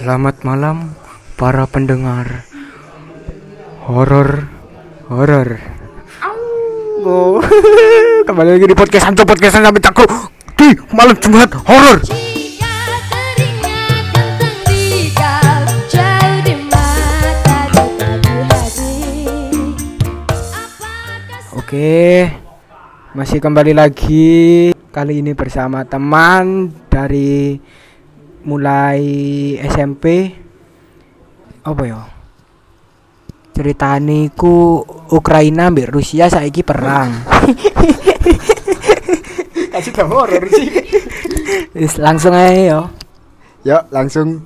Selamat malam para pendengar horor horor. Oh, kembali lagi di podcast Anco podcast sampai takut di malam Jumat horor. Oke, masih kembali lagi kali ini bersama teman dari mulai SMP. Apa ya? Ceritane ku Ukraina mbek Rusia saiki perang. Kasih tau horor sih. Wis langsung aja yo. Ya, langsung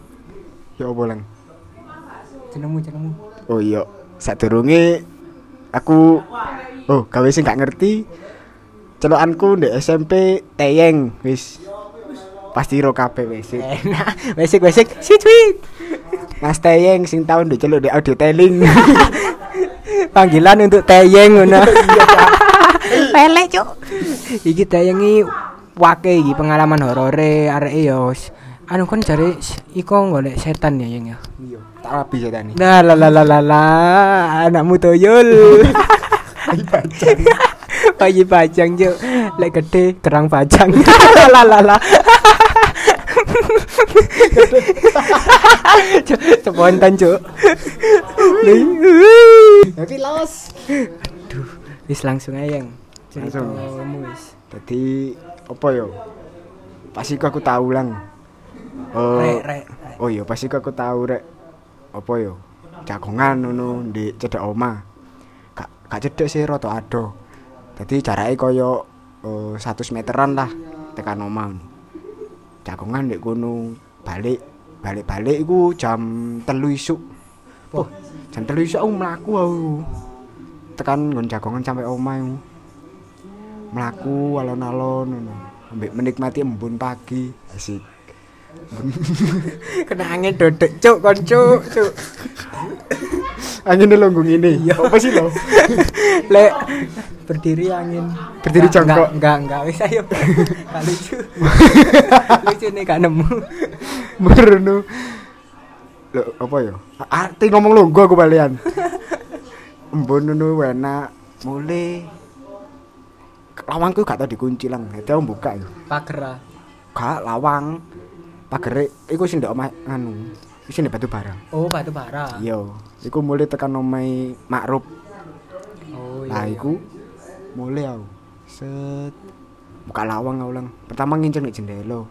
ya apa lang? Jenengmu jenengmu. Oh iya, sadurunge aku oh, gawe sing gak ngerti. Celokanku ndek SMP teyeng wis. Pasti ro kabeh wis. Enak, basic basic, sweet sweet. Mas teyeng sing tau ndek celuk ndek audio telling. Panggilan untuk tayeng ngono. Pelek, Cuk. Iki tayengi wake iki pengalaman horore areke yo. Anu kan jare s- iko golek setan ya, Yeng ya. Iya, tak setan iki. Nah, la la la la la, anakmu toyol. Ayo bajang. Bayi bajang, Cuk. Lek gede kerang bajang. la la la. Cuk, Spontan, Cuk. Tapi los. Aduh, wis langsung aja, Yang. Langsung. Wis. Jadi apa yo? Pasti aku tahu lang. Oh, Rek, rek. Oh iya, pasti aku tahu rek. Apa yo? Jagongan ngono di cedek oma. Gak gak cedek sih rada ado. Dadi jarake kaya eh, 100 meteran lah tekan oma. Jagongan ndek kono balik balik-balik iku jam telu isuk. Oh, jam telu isuk aku mlaku aku. Tekan nggon jagongan sampai oma iku. Mlaku alon-alon ngono. Ambek menikmati embun pagi. Asik. Kena angin dodek, Cuk, kon Cuk, Cuk. Angin lho ngene. Iya. Apa sih lho? Lek berdiri angin. Berdiri Enggak, jongkok. Enggak, enggak, wis ayo. Gak lucu. lucu nih gak nemu. Merono. Lho, apa ya? Arti ngomong lungguh aku balian. Embun ngono enak. Mulai lawangku gak tau dikunci lang. Aku buka yo. Pager. ah. Gak lawang. Pagere iku sing omah anu. Sing batu bara. Oh, batu bara. Iya, iku mulai tekan omahe Makruf. Oh, iya. iku mulai aku. Set. Buka lawang aku lang. Pertama ngincer nek jendela.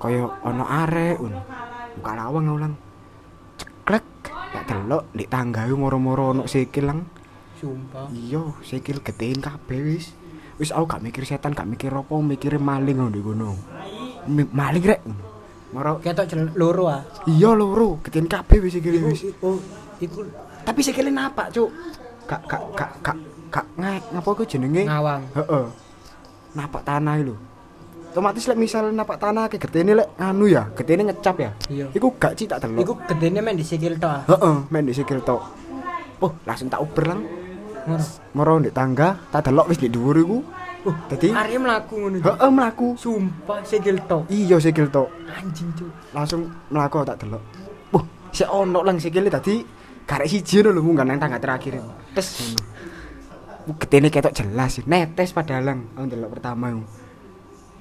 Kaya ana arek ngono. Buka lawang aku lang. Ceklek. Tak delok ndek tangga iku moro-moro ana sikil lang. Sumpah. Iya, sikil gedein kabeh wis. Wis aku gak mikir setan, gak mikir apa, mikire maling ngono. Mi- Maling rek. Moro Ketok loro ah. iya loro, gedein kabeh wis sikile Iku, wis. oh, iku Tapi sikile napak, Cuk. Gak gak gak gak gak ngek ngapa ku jenenge? ngawang. Heeh. Napak tanah lho. Otomatis lek misal napak tanah ke getene lek anu ya, getene ngecap ya. Iya. Iku gak cik tak delok. Iku gedene men di sikil tok. Heeh, main di sikil tok. Oh, langsung tak uber lang. Moro ndek tangga, tak delok wis ndek dhuwur iku. Oh, Dadi arek mlaku ngono. Heeh mlaku. Sumpah sikil tok. Iya sikil tok. Anjing, Cuk. Langsung mlaku tak delok. Wah, sik ono lang sikile tadi karek siji lho munggah nang tangga terakhir. Tes ngono. Uh, Getene ketok jelas, netes padahal. Aku delok pertama iku.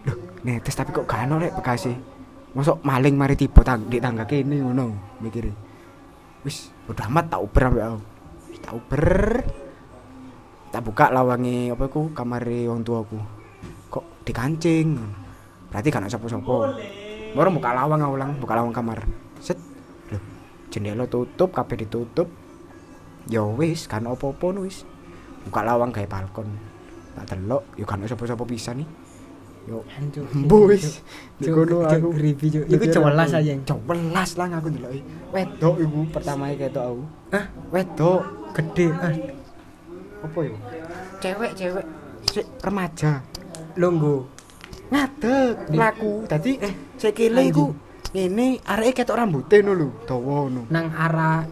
Loh, netes tapi kok gak ono rek bekase. Mosok maling mari tiba tang di tangga kene ngono mikire. Wis, udah amat tak uber ambek aku. Tak uber. Tak buka lawange apa iku kamare wong tuaku. Kok dikancing. Berarti gak ono sapa-sapa. Baru buka lawang aku lang, buka lawang kamar. Set. Jendela tutup, kabeh ditutup. Ya wis, kan opo-opo wis. Buka lawang gawe balkon. Tak delok, yo kan sapa-sapa bisa nih. Yo. Embo wis. Cuk, aku creepy, Cuk. Iku cewelas aja. Yang. Cewelas lah aku ndeloki. Wedok iku pertama ketok aku. Hah? Wedok. Gede. Ah, Apa yo? Cewek, cewek. Sik remaja. longgo. Ngadeg Di- mlaku. Dadi Eh, anjing. iku ngene areke ketok rambute ngono lho, dawa ngono. Nang arah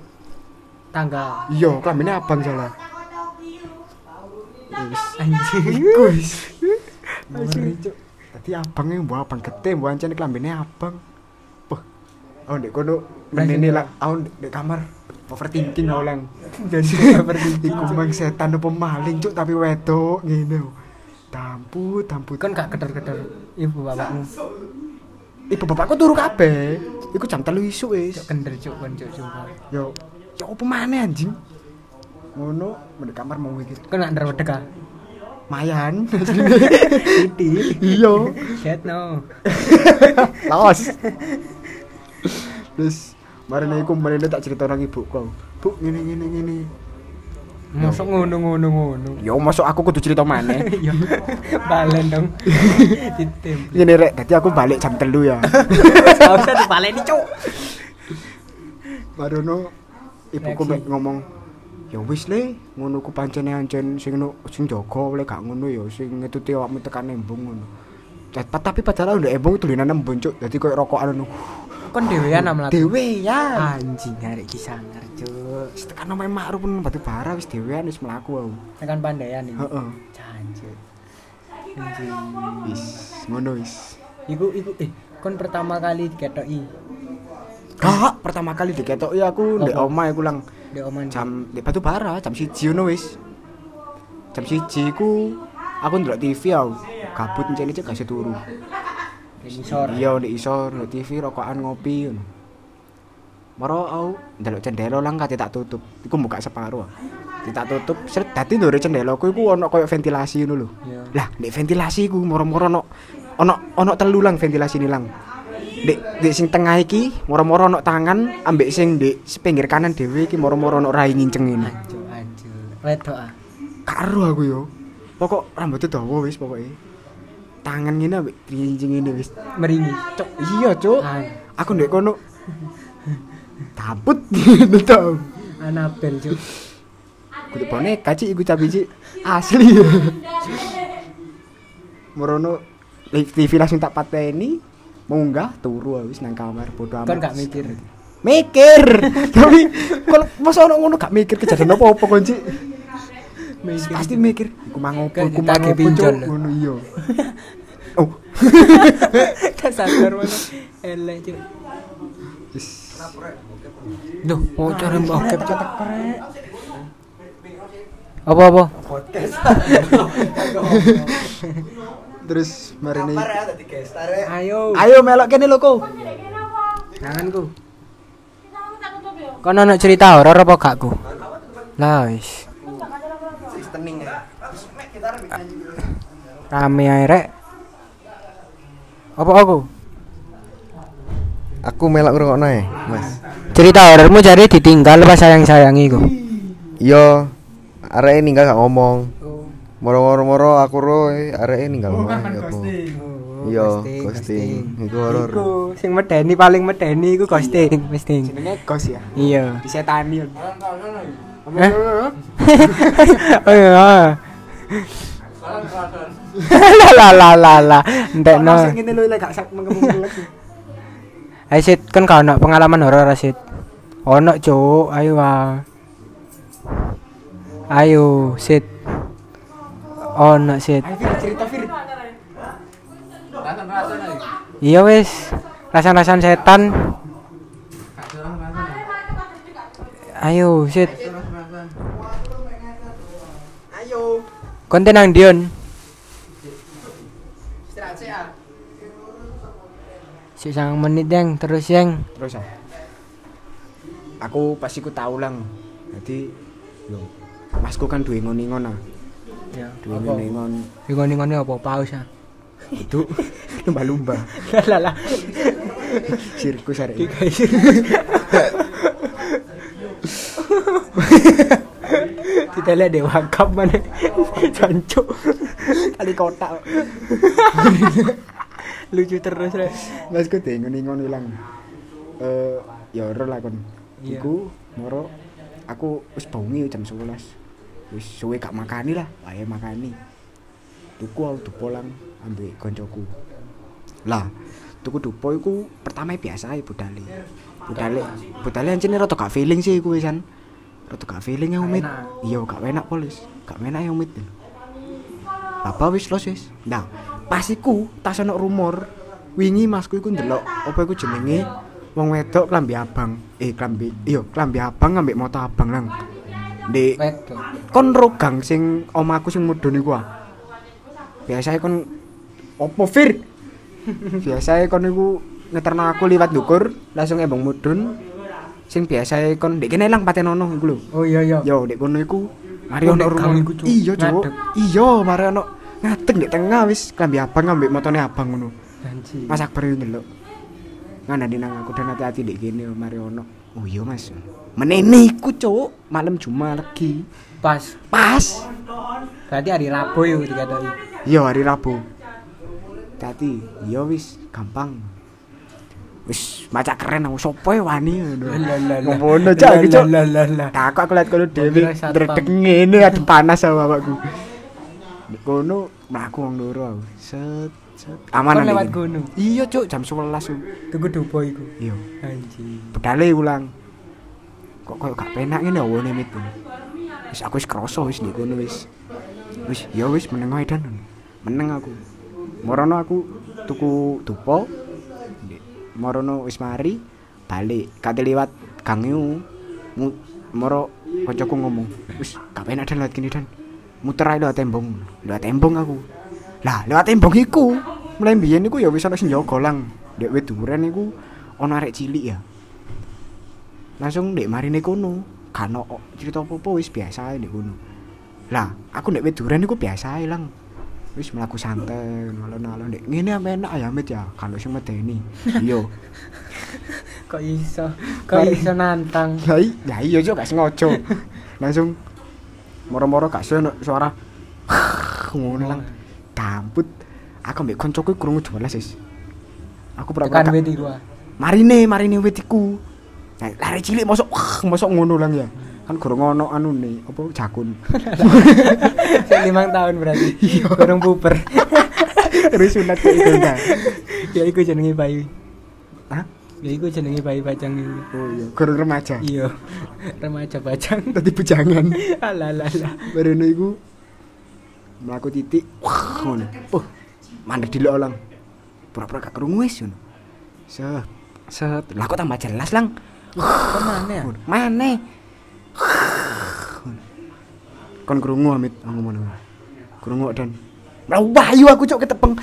tangga. Iya, klambine abang salah. Wis. Anjing. Wis. Cuk. Dadi abange mbok abang gede, mbok ancen klambine abang. Wah. oh ndek kono menene lah aku ndek ndek kamar overthinking aku lang Dan iku mang setan apa maling cuk tapi wedok ngene dampu dampu kan gak kedar-kedar ibu bapakmu. Ibu bapakku turu kabeh. Iku jam 3 isuk wis. Cuk kender cuk kon cuk sumpah. yo yo apa maneh anjing? Ngono ndek kamar mau iki. Kan gak ndredeg ah. mayan. Titik. iya. Set no. laos terus marine iku marine tak cerita nang ibuku. Bu ngene ngene ngene Mosok ngono-ngono ngono. yo masuk aku kudu cerita maneh Iya. Balen dong. Ditem. ngene rek dadi aku balik jam telu ya Gak usah dibaleni cuk. Marono ibuku mek ngomong ya wis le ngono ku pancene ancen sing no, sing jaga oleh gak ngono ya sing ngetuti awakmu tekan embung ngono Ta- tapi padahal ndek embung tulinan embung cuk dadi koyo rokokan ngono Kon dhewean am mlaku. dhewe ya Anjing arek iki sangar cuk. wis tekan omahe makruh pun batu bara wis dhewean wis mlaku aku Tekan pandaian ini. heeh Jancuk. Anjing. wis ngono wis Iku iku eh kon pertama kali diketoki Kak, pertama kali diketoki aku ndek omah iku lang di oman jam di batu bara jam siji ngono wis jam siji ku aku ndelok TV aku gabut encen cek gak turu di sore. iya di isor ndelok TV rokokan ngopi ngono Maro aku ndelok cendela lang kate tak tutup iku buka separuh Di tak tutup seret dadi ndore cendelaku iku ono koyo ventilasi ngono lho Iya. lah nek ventilasi iku moro-moro ono ono ono telu lang ventilasi ini lang Dek, dek sing tengah iki moro-moro ono tangan ambek sing dek pinggir kanan dhewe iki moro-moro ono rai nginceng ini Anjur anjur. Wedok ah. karo aku yo pokok rambutnya dawa wis pokoke tangan ngene ambek nginceng ini wis. Meringi. cok iya cok Ah, aku ndek kono. Kabut gitu tau Anabel cuk. kudu boneka cik. Iku cabi cik. Asli. Morono TV langsung tak pateni. Munggah turu wis nang kamar bodo amat. Kon gak mikir. mikir. Tapi kalau masa ono ngono gak mikir? Kejadian apa apa kon cik? Mikir. pasti mikir. Iku mangopo iku mangopo ngono iya sadar mana elek cuk. wis Duh, mau cari bokep cuk. Apa apa? terus mari nih Ayo. ayo melok kene lho ko Tanganku. Kon ono cerita horor apa gak ku? Lah wis. Rame ae rek. Apa aku? Aku melak ngrungokno ae, Mas. Cerita horormu jadi ditinggal pas sayang-sayangi ku. Yo, areke ninggal gak ngomong. Moro-moro aku ro eh, areke ninggal ngomong. ya apa. Iya, ghosting. Iku horor. Iku sing medeni paling medeni iku ghosting, ghosting. jenenge gos ya Iya. disetani Eh? oh iya. La la la la. Ndekno. Masih ngene lho lek gak sak mengkemung lagi. Ayo Sid, kan kau ono pengalaman horor Sid. Ono cuk, ayo ah. Ayo Sid. Ono Fir, cerita Fir. Iya wis. Rasan-rasan setan. Ayo Sid. Ayo. Konten nang Dion. Sik sang menit yang terus yang. Terus ah. Aku pasti ku tahu lang. Jadi yo Masku kan duwe ngon-ngon ah. Ya. Duwe ngon-ngon Ngoni-ngoni apa paus ah. itu lumba-lumba. Lah lah. Sirkus arek. Kita lihat deh wakap mana. Jancuk. Kali kotak. Lucu terus rek. Masku duwe ngon-ngon ilang. Eh ya ora lah kon. Iya. Iku moro aku wis bengi jam 11. Wis suwe gak makani lah, wae makani. Tuku aku dupo lang ambek koncoku. Lah, tuku dupo iku pertama biasa ae budale. Budale, budale anjene rada gak feeling sih iku wisan. Rada gak feeling ya umit. Iya, gak enak polis. Gak enak ya umit. Bapak wis los wis. Nah, pas iku tas ono rumor wingi masku iku ndelok apa iku jenenge wong wedok klambi abang. Eh klambi iya klambi abang ngambek moto abang lang. Di kon rogang sing omaku sing mudun iku ah. Biasae kon opo fir? Biasae kon iku ngeterno aku liwat dukur langsung embong mudun. Sing biasae kon ndek kene lang patenono iku lho. Oh iya iya. Yo ndek kono iku mari Oh, ono rumah iku. Iya, Cuk. Iya, mari ono ngadeg ndek tengah wis klambi abang ngambek motone abang ngono. Janji. Mas Akbar itu ndelok. Ngandani nang aku dan hati-hati ndek kene mari ono. Oh iya, Mas. Menene iku, Cuk. Malam Jumat lagi. Pas. Pas. Berarti hari Rabu yo dikatakan. Iya hari Rabu. Tati, iya wis gampang. Wis maca keren aku sopo ya wani ngono. Cak lah. Tak aku lihat kira satpam. ndredeg ngene adu panas sama bapakku. Kono mlaku wong loro aku. Set set aman Kon lewat kono. Iya cuk jam 11 ku. Tuku dupo iku. Iya. Anjing. Pedale ulang. Kok koyo gak penak ngene awone mit. Wis aku wis kroso wis di kono wis. Wis ya wis meneng wae dan. Meneng aku. Morono aku tuku dupo. Di- Morono wis mari balik. Kate liwat gang iku. Mu- Moro kancaku ngomong, "Wis gak penak dan lewat kini dan." Muter ae lewat tembong. Lewat tembong aku. Lah, lewat tembong iku. Mulai mbiyen iku ya wis ana sing jaga lang. Dek wit duren iku ana arek cilik ya. langsung ndek marine kono kan ono cerita apa-apa wis biasa ae ndek kono lah aku ndek weduran iku biasa ae lang wis mlaku santai alon-alon ndek ngene apa enak ya mit ya kalau sing medeni iya Kok iso? Kok iso nantang? lah lah iya jo gak sengaja langsung moro-moro gak ono suara ngono lang gambut aku mbek koncoku krungu jelas wis aku pura-pura gak- wit iku. ah. marine marine wit iku nah, lari cilik mosok wah mosok ngono lang ya kan gorong ono anu nih apa jakun limang tahun berarti. Iya. Gorong puber. terus sunat itu Ya iku jenenge bayi. Ya iku jenenge bayi bajang iku. oh iya gorong remaja Iya. Remaja bajang. tadi bujangan Alah lah lah. baru iku melaku titik wah ngono oh mandek di lang pura-pura gak kerungu wis ngono set set lah kok tambah jelas lang mana ya? Mana? Kon krungu amit aku ngono. Krungu dan mlayu aku cok ketepeng.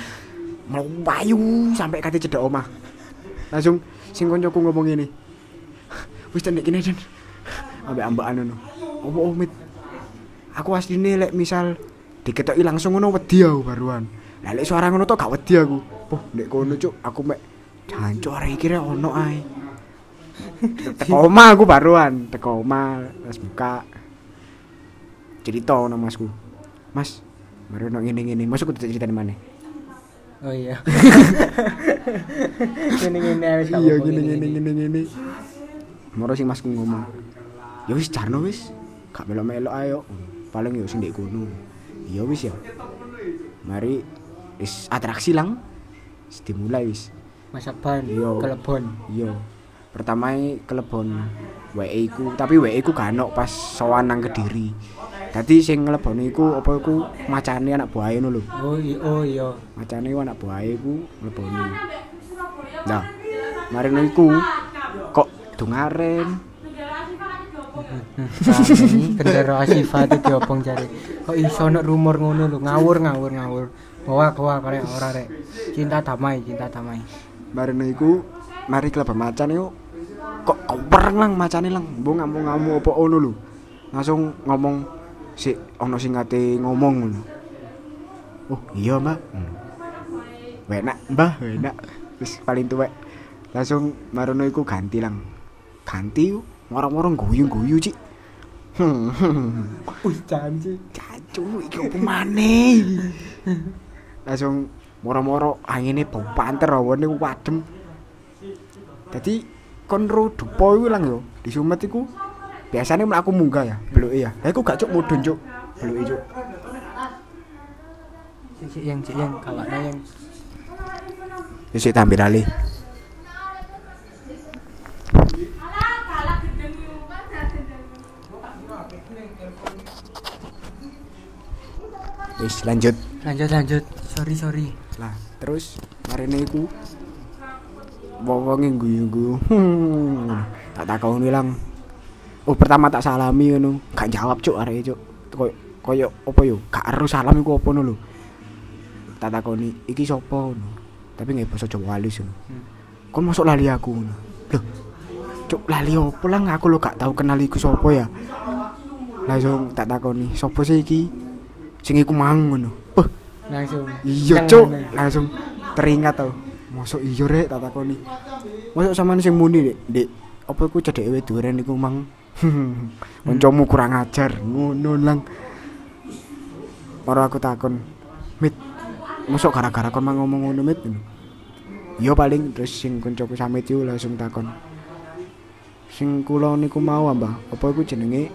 Mlayu sampai kate cedek omah. Langsung sing koncoku ngomong ini. Wis tenek kene dan ambek ambakan ngono. Opo omit? Aku asline lek misal diketoki langsung ngono wedi aku baruan. Lah lek suara ngono tok gak wedi aku. Poh, nek kono cuk aku mek jancuk arek iki rek ono ae. teko omah aku baruan teko omah pas buka cerita ono masku mas baru ono ngene ngene masuk kudu cerita di mana Oh iya. Gini gini wis iya gini gini gini gini moro sing masku ngomong ya wis jarno wis gak melok melok ayo paling ya sing ndek kono. Iya wis ya mari wis atraksi lang. Wis dimulai wis. Masa ban, kelebon. iya pertama kelebon WE ku tapi WE ku gak ono pas sowan nang Kediri dadi sing nglebone iku apa iku macane anak buahe ngono lho Oh iya, oh iya. macane anak buahe iku nglebone nah mari iku kok dungaren Bendera Asifa itu diopong jare. Kok iso nek rumor ngono lho, ngawur ngawur ngawur. Bawa bawa karek ora rek. Cinta damai, cinta damai. ngono iku mari kelebon macan iku kok koper lang macane lang mbok ngamuk-ngamuk apa ono lho langsung ngomong si ono sing ngate ngomong ngono. Oh iya mbak. Hmm. enak mbah enak wis paling tuwek. Langsung marono iku ganti lang. Ganti moro-moro guyu-guyu cik. Wih, janji. cacu iki opo maneh? Langsung moro-moro angine bau panter awane wadem dadi kon ro dupo iku lang yo. Di sumet iku biasanya mlaku munggah ya beluke ya lah iku gak cuk mudun cuk beluke cuk yang cik yang kawannya yang wis sik tampil ali wis lanjut lanjut lanjut. Sorry sorry. lah terus marine iku wong-wonge guyu-guyu. Hmm. Tak takoni lang. Oh, pertama tak salami ngono. Gak jawab cuk areke cuk. Koyo koyo apa yo? Gak ero salam iku apa lho. Tak takoni, iki sapa ngono. Tapi nggak basa Jawa halus ngono. Kon masuk lali aku ngono. Loh. Cuk lali opo lah aku lo gak tau kenal iku sapa ya. Langsung tak takoni, sapa sih iki? Sing iku mang ngono. Wah, Langsung. Iya, Cuk. Langsung teringat tau. Masuk iya rek tak takoni. Masuk sampean sing muni, Dik. Dik, apa iku cedek weduren iku mang? Kancamu kurang ajar, ngono lang. Aku takon, "Mit, masuk gara-gara kon mang ngomong ngono, Mit?" Ngono. Iya paling terus sing kancaku samit yo langsung takon. Sing kula niku mau ambah, apa iku jenenge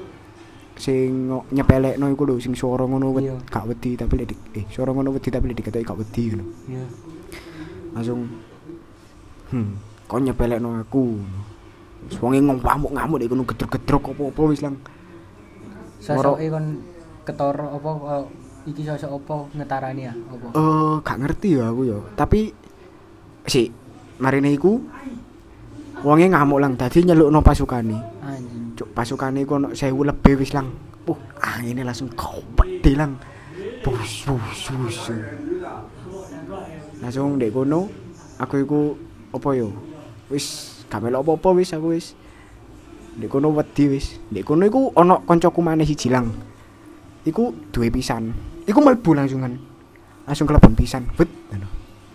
sing nyepelekno iku lho sing swara ngono wed, Iya. gak wedi tapi lek eh swara ngono wedi tapi lek diketoki gak wedi ngono. Iya. Langsung hmm, kon nyepelekno aku. Wis wonge ngamuk-ngamuk nek kono gedruk-gedruk apa-apa wis lang. Sosoke kon ketara apa eh, iki sosok apa ngetarani ya apa? Eh gak ngerti ya aku ya. Tapi si marine iku wonge ngamuk lang dadi nyelukno pasukane. Anjing. Cuk pasukane iku ono 1000 lebih wis lang. Uh, angine langsung kopede lang. Bus bus bus. Langsung ndek kono aku iku apa yo? Wis gak melok apa-apa wis aku wis. Ndek kono wedi wis. Ndek kono iku ono kancaku maneh siji lang. Iku duwe pisan. Iku mlebu langsungan. Langsung kelebon pisan. Bet. ngono.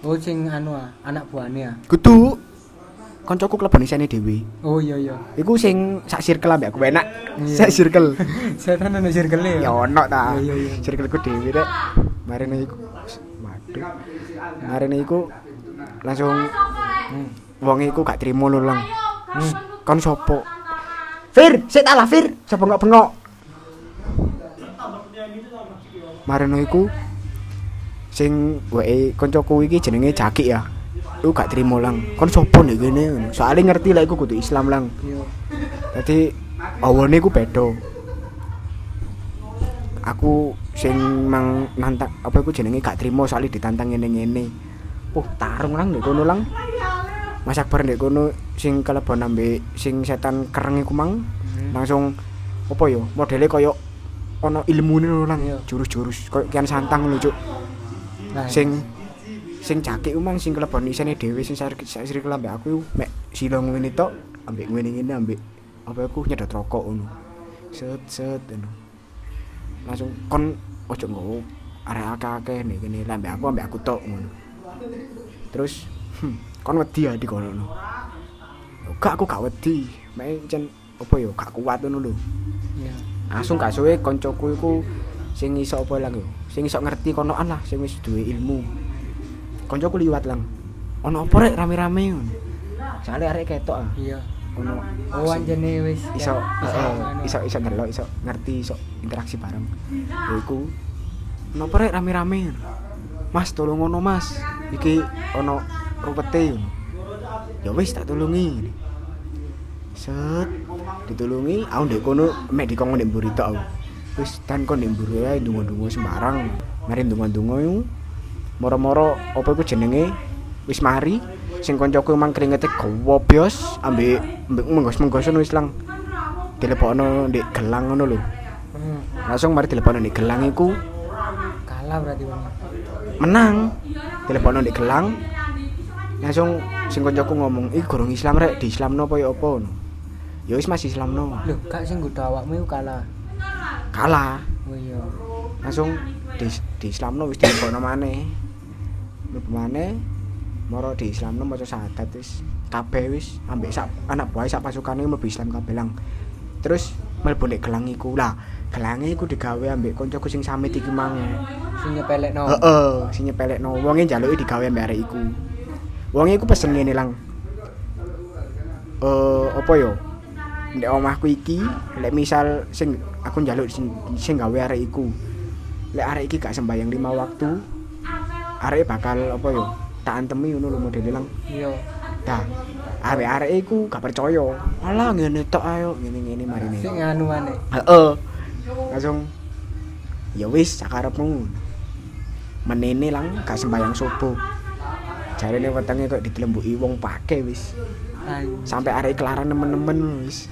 Oh sing anu ah, anak buahnya ya. Kudu kancaku kelebon isane dhewe. Oh iya iya. Iku sing sak circle ambek aku enak. Iya. Sak circle. Setan ana circle ya ya. ono ta Iya, iya, iya. circleku dhewe rek marine iku waduh marine iku langsung Hmm. Wong iku gak trimo lho lang Hmm. kon sopo Fir, sik tak lah Fir, sapa bengok-bengok. Marino iku sing wae kancaku iki jenenge Jaki ya. Iku gak trimo lang. Kon sopo nek kene ngono. Soale ngerti lah iku kudu Islam lang. Dadi awane iku beda. Aku sing mang nantang apa iku jenenge gak trimo soalnya ditantang ngene-ngene. Uh, tarung lang nek kono lang. Mas Akbar nek kono sing kelebon ambek sing setan kereng iku mang Hmm. langsung apa ya modele koyo ono ilmune lho lang Iya. jurus-jurus koyo kian santang lho cuk. Nah, sing sing cakik ku mang sing kelebon isine dhewe sing sak siri ambek aku mek sila ngene tok ambek ngene ngene ambek apa aku nyedot rokok ngono. Set set ngono. Langsung kon ojo nggo arek akeh-akeh nih kene lah ambek aku ambek aku tok ngono. Terus hmm, kon wedi ya di kono no. gak aku gak wedi. Mek jen apa ya gak kuat ngono lho. Iya. langsung gak suwe koncoku iku sing iso apa yo? Sing iso ngerti konoan lah sing wis duwe ilmu. Koncoku liwat lang. Ono apa rek rame-rame ngono? Soalnya arek ketok ah. Iya. ono Oh anjene wis iso iso iso ndelok iso ngerti iso interaksi bareng. Ya iku ono rek rame-rame Mas tolong ngono Mas. Iki ono rupete ya wis tak tulungi. Set ditulungi. Aku ndek kono mek dikon ndek mburi tok aku. Wis dan kon ndek mburi ae ndonga-ndonga sembarang. Mari ndonga-ndonga iku. Moro-moro apa iku jenenge? Wis mari. Sing kancaku emang keringete gowo bios ambek ambek menggos-menggos ngono wis lang. Dilepokno ndek gelang ngono lho. Hmm. langsung mari dilepokno ndek gelang iku. Kalah berarti menang. Dilepokno ndek gelang langsung sing kancaku ngomong iki gorong Islam rek di Islamno apa ya apa? Ngono. Ya wis Mas Islamno. Loh, kak sing nggodha awakmu kalah. kalah. Oh iya. langsung di di Islamno wis dilebokno maneh. Mlebu maneh moro di Islamno maca syahadat wis. Kabeh wis ambek sak anak buah sak pasukane mlebu Islam kabeh lang. Terus mlebu nek gelang iku. Lah gelange iku digawe ambek kancaku sing samit iki mang. Sing nyepelekno. heeh sing nyepelekno. Wonge njaluki digawe ambek arek iku wonge iku pesen ngene lang eh apa yo ndek omahku iki lek misal sing aku njaluk sing sing gawe arek iku lek arek iki gak sembayang lima waktu arek bakal apa yo tak antemi ngono lho modele lang Iya. dah arek arek iku gak percaya alah ngene tok ayo ngene-ngene marine Sing anu maneh. Heeh. Langsung ya wis sakarepmu. Menene lang gak sembayang subuh. Jarene wetenge kok ditelembuki wong pake wis. Sampai arek kelaran nemen-nemen wis.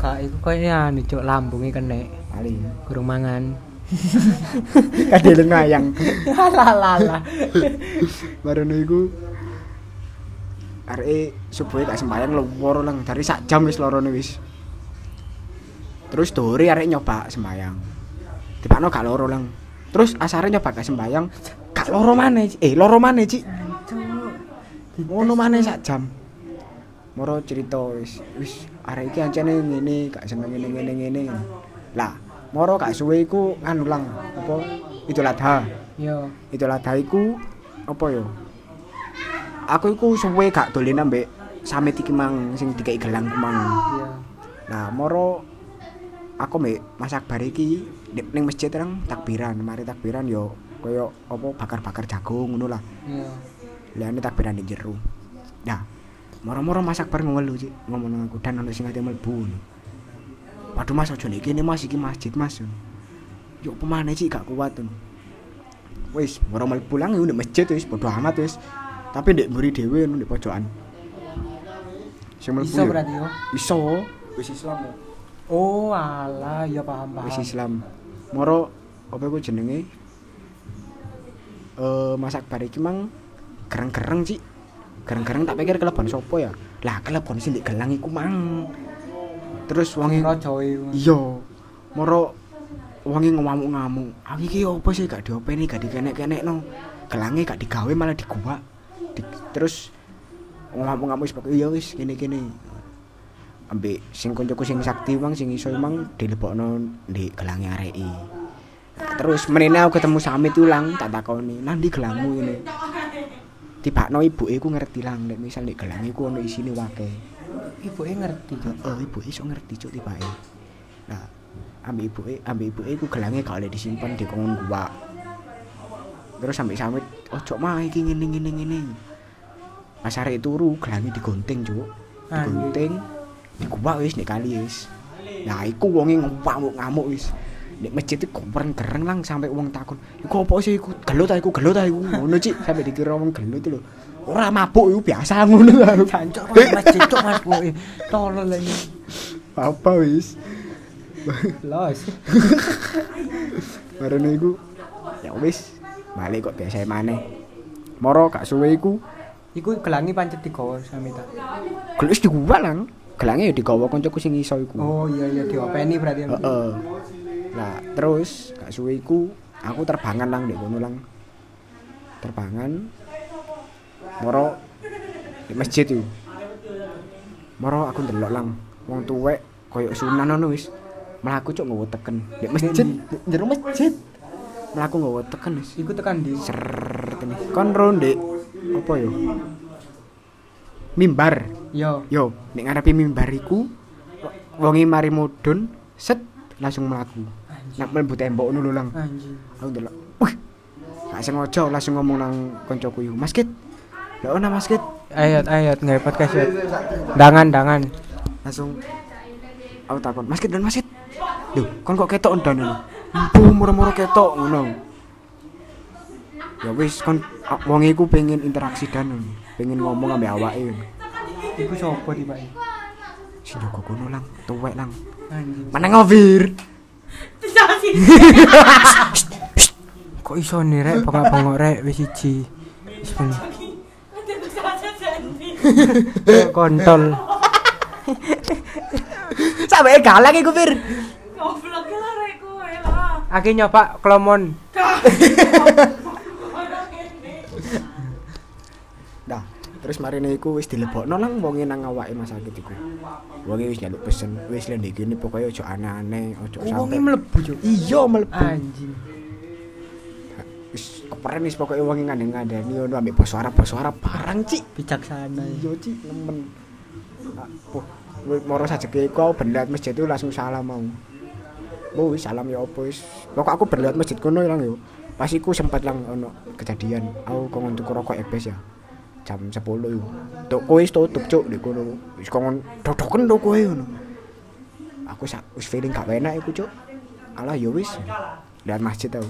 Kak iku koyo anu cuk lambunge kene. paling. Kurang mangan. kadelen ngayang. Lalala. baru iku arek subuhe gak sembayang loro lang dari sak jam wis lorone wis. Terus dore arek nyoba sembayang dipakno gak loro lang terus asare nyoba gak sembayang gak loro maneh eh loro maneh Ci ngono maneh sak jam. Moro cerita wis wis arek iki ancene ngene gak seneng ngene ngene ngene. Lah moro gak suwe iku anu lang apa Idul Adha. Yo. Idul Adha iku apa yo? Aku iku suwe gak dolen ambek samit iki mang sing dikai gelang mang. Iya. nah moro aku mbek Mas Akbar iki ning masjid terang takbiran. Mari takbiran yo koyo apa bakar-bakar jagung ngono lah. Iya. Liyane takbiran di jero nah moro-moro Mas Akbar ngelu sih ngomong aku dan ono sing ate mlebu Waduh Mas ojo nek kene Mas iki masjid Mas Yuk pemane sih gak kuat tuh. Wis, moro mlebu lang yo nek masjid wis bodo amat wis. Tapi ndek mburi dhewe nek pojokan. Sing mlebu Iso berarti yo. Iso. Wis Islam. yo. Oh, alah, ya paham paham. Wis Islam. Moro apa iku jenenge? Eh masak bar iki mang gereng-gereng sih. Gereng-gereng tak pikir kelebon sopo ya. Lah kelebon ndek gelang iku mang. Terus iku. Iya. Moro wonge ngamuk-ngamuk. Aku iki opo sih gak diopeni, gak dikenek-kenekno. Gelange gak digawe malah diguwak. Di, terus ngamuk-ngamuk wis pokoke ya wis kene-kene. Ambek sing koncoku sing sakti mang sing iso mang dilebokno ndek gelange areki. Nah, terus menene aku ketemu Samit ulang tak takoni, "Nang ndi gelangmu ini?" Tibakno ibuke ku ngerti lang nek misal nek gelange ku ono isine wake. Ibuke ngerti. Cuk. Oh, ibu iso ngerti cuk tibake. Nah, ambek ibuke, ambek ibuke iku gelange gak oleh disimpen di kongon gua. Terus sampe samit, ojo mah iki ngene ngene ngene. Pas arek turu gelange digunting cuk. Anjir. Digunting. Di gua wis nek kali wis. Nah, iku wonge ngamuk ngamuk wis. Nek masjid itu kompreng gereng lang sampai wong takon, "Iku apa sih iku? Gelut ta iku, gelut ta iku." Ngono cik, sampai dikira wong gelut lho. Ora mabuk iku biasa ngono lho. Jancuk mas masjid cuk mas boy. Tolol lah ini. Apa wis? Los. Bareng iku ya wis balik kok biasa maneh. Moro gak suwe iku Iku gelangi pancet digawa samita. gelus diguwak lang. Gelange ya digawa kancaku sing iso iku. Oh iya iya diopeni berarti. Heeh. Lah terus gak suwe iku aku terbangan lang ndek kono lang. Terbangan. Moro di masjid iku. Moro aku ndelok lang wong tuwek koyo sunan ngono wis. Mlaku cuk nggawa teken. Di masjid, jero masjid. Mlaku nggawa teken wis. Iku tekan di ser kene kon ronde apa yo mimbar Yo. yo nek ngarepe mimbar iku wonge mari mudhun set langsung mlaku nak mlebu tembok ngono lho lang Anjing. aku ndelok wih gak sengaja langsung ngomong nang koncoku yo Mas Kit lho ana Mas Kit Ayat ayat nggak podcast ya. Dangan dangan. langsung aku takon Mas Kit dan Mas Kit lho kon kok ketok ndan ngono empu moro-moro ketok ngono ya wis kon a- wong iku pengen interaksi dan ngono. pengen ngomong ambek awake ngono. Iku di Pak? sing jaga kono lang tuwek lang Anjing. mana ngovir Kok iso nih rek bengok-bengok rek wis siji. Wis. Kontol. sampe galak iku Fir Goblok lah rek kowe lah. Nyoba klomon. Terus marine iku wis dilebokno lang wonge nang awake Mas Akit iku. Wonge wis nyaluk pesen, wis lek ndek kene pokoke ojo aneh-aneh, Wonge sampe mlebu cuk. iya mlebu. Anjing. Wis keperen wis pokoke wonge ngandeng-ngandeni ngono ambek basa Arab, basa Arab barang, Cik. Bijaksana. Iya, Cik, nemen. Oh, wis moro sajeke iku aku berlihat masjid itu langsung salam mau. Oh, wis salam ya apa wis. Pokok aku berlihat masjid kono lang yo. Pas iku sempat lang ono kejadian. Aku kongon tuku rokok ebes ya. Jam 10 yo. Toko wis tutup cuk di kono. Wis kongon dodoken toko e ngono. Aku sak wis feeling gak enak iku cuk. Alah ya wis. Lihat masjid tau.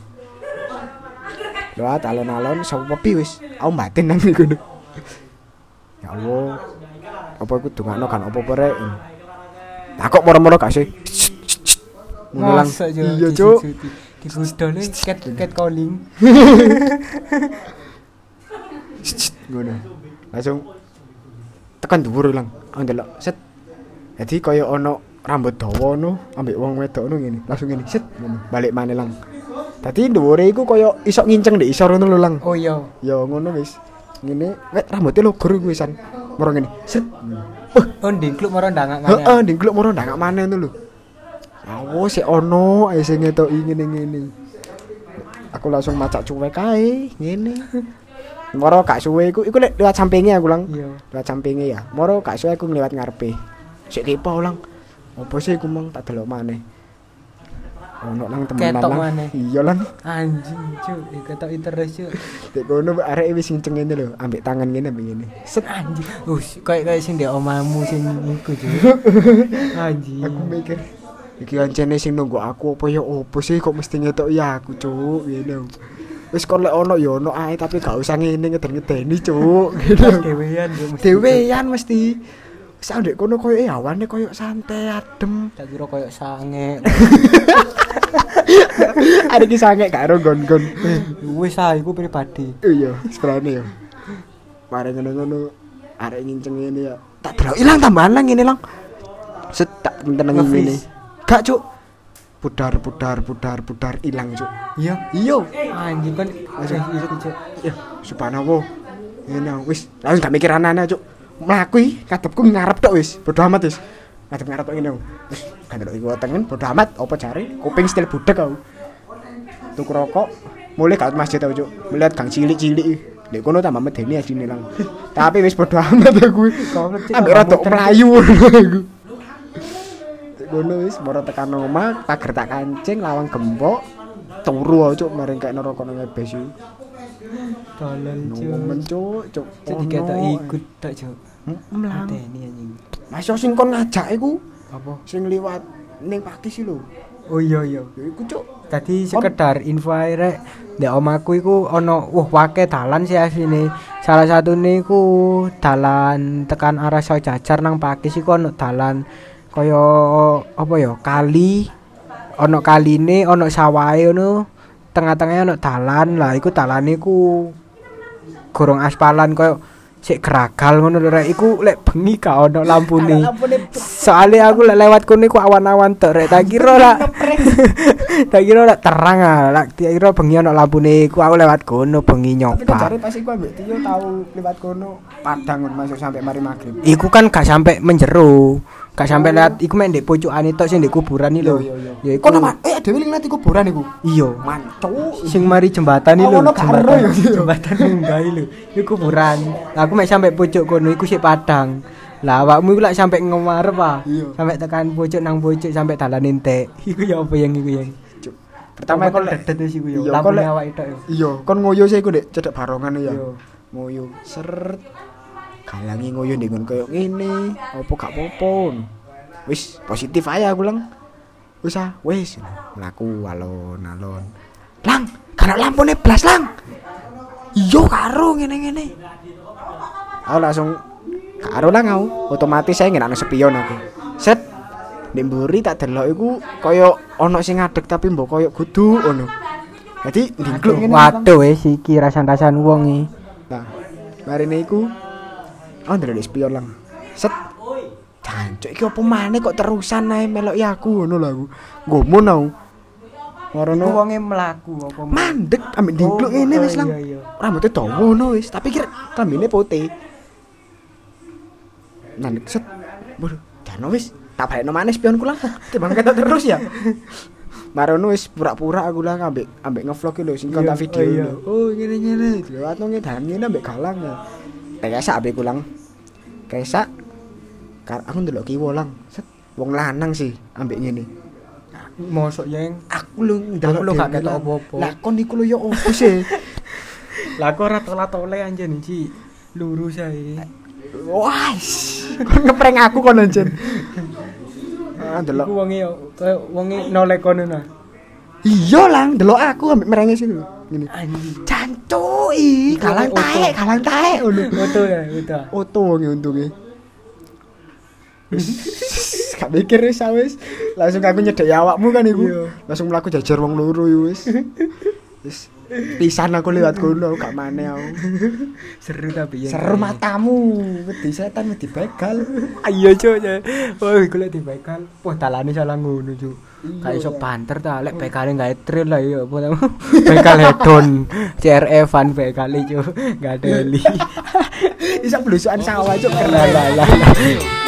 Doa alon-alon sepi wis. Aku batin nang kono. ya Allah apa iku dongakno kan apa-apa rek Lah kok moro-moro gak sih Mulang iya cuk. Digudol cat cat calling. Ngono. Langsung tekan dhuwur ilang aku ndelok set. Jadi kaya ono rambut dawa no ambek wong wedok no ngene langsung ngene set ngono balik maneh lang dadi dhuwure iku kaya iso nginceng ndek isor ngono lho lang Oh iya. ya ngono wis. Ngene wek rambutnya logor iku wisan moro ngene set. Oh ndingkluk maro ndangak heeh maneh. ndingkluk moro ndangak maneh ngono lho. Awo sik ono ae sing ngetoki ngene-ngene. Aku langsung macak cuek ae ngene moro gak suwe iku iku lewat sampinge aku lang Iya. lewat sampinge ya moro gak suwe aku ngliwat ngarepe sik kepo lang opo sih iku mang tak delok maneh ono lang temenan Ketok maneh. iya lang Anjing, cuk. Ketok terus, cuk. dek kono arek wis nginceng ngene lho ambek tangan ngene ambek ngene set Anjing. Us, kayak kayak sing ndek omamu sing iku, cuk. Anjing. aku mikir iki kancene sing nunggu aku apa ya opo sih kok mesti ngetok ya aku cuk ngene wis kon lek ono ya ono ae tapi gak usah ngene ngeden-ngedeni cuk. Gitu Dewean, cuk. mesti, dewean mesti. Wis ndek kono koyo eh awane koyo santai adem. Tak kira koyo sange. ada ki sange karo gon-gon Wis ah iku pribadi. iya sebenarnya ya. Mari ngono-ngono arek nginceng ngene ya. Tak delok ilang tambahan lang ngene lang. Set tak tenang ngene. Gak cuk pudar pudar pudar pudar ilang cuk. Iya. iya. Anjing kan. Wis iku, cuk. ya subhanallah. Ngene wis. Langsung gak mikir aneh-aneh cuk. Mlaku iki kadepku ngarep tok wis. Bodo amat wis. Ngadep ngarep tok ngene wis. Gak ndelok iku tengen bodo amat. Apa cari kuping still budek aku. Tuku rokok. Mulai gak masjid aku cuk. Melihat gang cilik-cilik Dek kono tambah medeni adine lang. Tapi wis bodo amat aku. Ambek tambah rada melayu aku. Kono wis moro tekan omah, pager tak kancing lawang gembok. Turu aku cuk maring kayak rokok nang iku. Tolol, cuk. Cuk, cuk. Cuk diketok ikut tok, cuk. Mlang. Medeni anjing. Masih sing kon ngajak iku Apa? sing liwat ning pakis iki lho. Oh iya iya. Ya iku cuk. Tadi sekedar info ae rek, ndek omaku iku ana wah wake dalan sih asline. Salah satune iku dalan tekan arah Sao Jajar nang Pakis iku ana dalan kaya apa ya kali. Ana kaline ana sawahe ngono. Tengah-tengahnya ana dalan. Lah iku dalane iku gorong aspalan. Kaya sik geragal ngono lho rek. Iku lek bengi gak ono lampune. soalnya aku lek lewat kono iku awan-awan tok rek. Tak kira lah tak kira lah terang ah. Lek tak kira bengi ono lampune. Iku aku lewat kono bengi Tapi nyoba. jare pas iku ambek Tio tau liwat kono padang ngono masuk sampai mari maghrib. iku kan gak sampai menjero gak sampai lihat iku mek ndek pojokane tok sing ndek kuburan iki lho. Ya iku Kono mah eh dhewe ning nanti kuburan iku. iya. Mancu. sing mari jembatan iki lho Oh, jembatan ya, jembatan munggah lho. Iku kuburan. Lah, aku mek sampai pojok kono iku sik padang. Lah awakmu iku lak sampai ngemarep ah Iya. sampai tekan pojok nang pojok sampai dalan entek. Iku ya apa yang iku Cuk. Pertama kon dedet wis iku ya? Iya, lampu kon awake tok ya? Iya, kon ngoyo sih iku Dek, cedek barongan ya. Iya. Ngoyo. Seret. Galangi ngoyo ngono koyo ngene, apa gak apa-apa. Wis positif aja aku lang. Wis ah, wis mlaku alon-alon. Lang, kana lampune blas lang. Iya karo ngene-ngene. Aku langsung karo lang aku, otomatis saya ngenakno spion aku. Set Nek mburi tak delok iku kaya ana sing ngadeg tapi mbok kaya kudu ngono. Dadi ndingkluk ngene. waduh wis iki rasan-rasan wong iki Nah, marine iku oh ndelok spion lang. Set. Jancuk iki opo maneh kok terusan ae melok ya aku ngono lho aku. Ngomong aku. Marono wonge mlaku apa mandek ambek ndingkluk Oh, ngene wis lang. iya, iya. Rambutnya dawa ngono wis, tapi kira kambine putih. Mandek set. Waduh, jano wis tak balekno maneh spionku lah. Timbang ketok terus ya. Marono wis pura-pura aku lah ambek ambek ngevlog lho sing kontak Iya, video oh, iya. lho. Oh, ngene-ngene. Lewat nang ngene ambek galang ya. Kayak ambek kulang. Kayak Kar aku ndelok kiwo lang. Set. Wong lanang sih ambek ngene. mosok yang Aku lho ndelok Aku lho gak ketok apa-apa. Lah kon iku lho ya opo sih? lah kok ora tole anjen iki lurus ae Wah, kon ngeprank aku kon anjen. Ah, iku delok. wonge yo koyo wonge nolek kono nah Iya lang, delok aku ambek merengis itu. Ngene. Anjing. Cancu, ih, kalang Oto. taek, kalang ngono. Foto ya, foto. Oto wong untunge. Gak mikir wis ah, wis. Langsung aku nyedek awakmu kan iku. Iya. Langsung mlaku jajar wong loro yo wis. Wis pisan aku lewat kono gak maneh aku. Seru tapi ya. Seru matamu, wedi setan wedi begal. Ayo cuk. ya. Wah, iku lek dibekal. Wah, talane salah ngono cuk. Kayak iso banter ta, lek bekale gawe trail lah ya apa namanya? Bekal hedon. CRE van bekale cuk. Enggak ada li. Isa blusukan sawah cuk lah lah.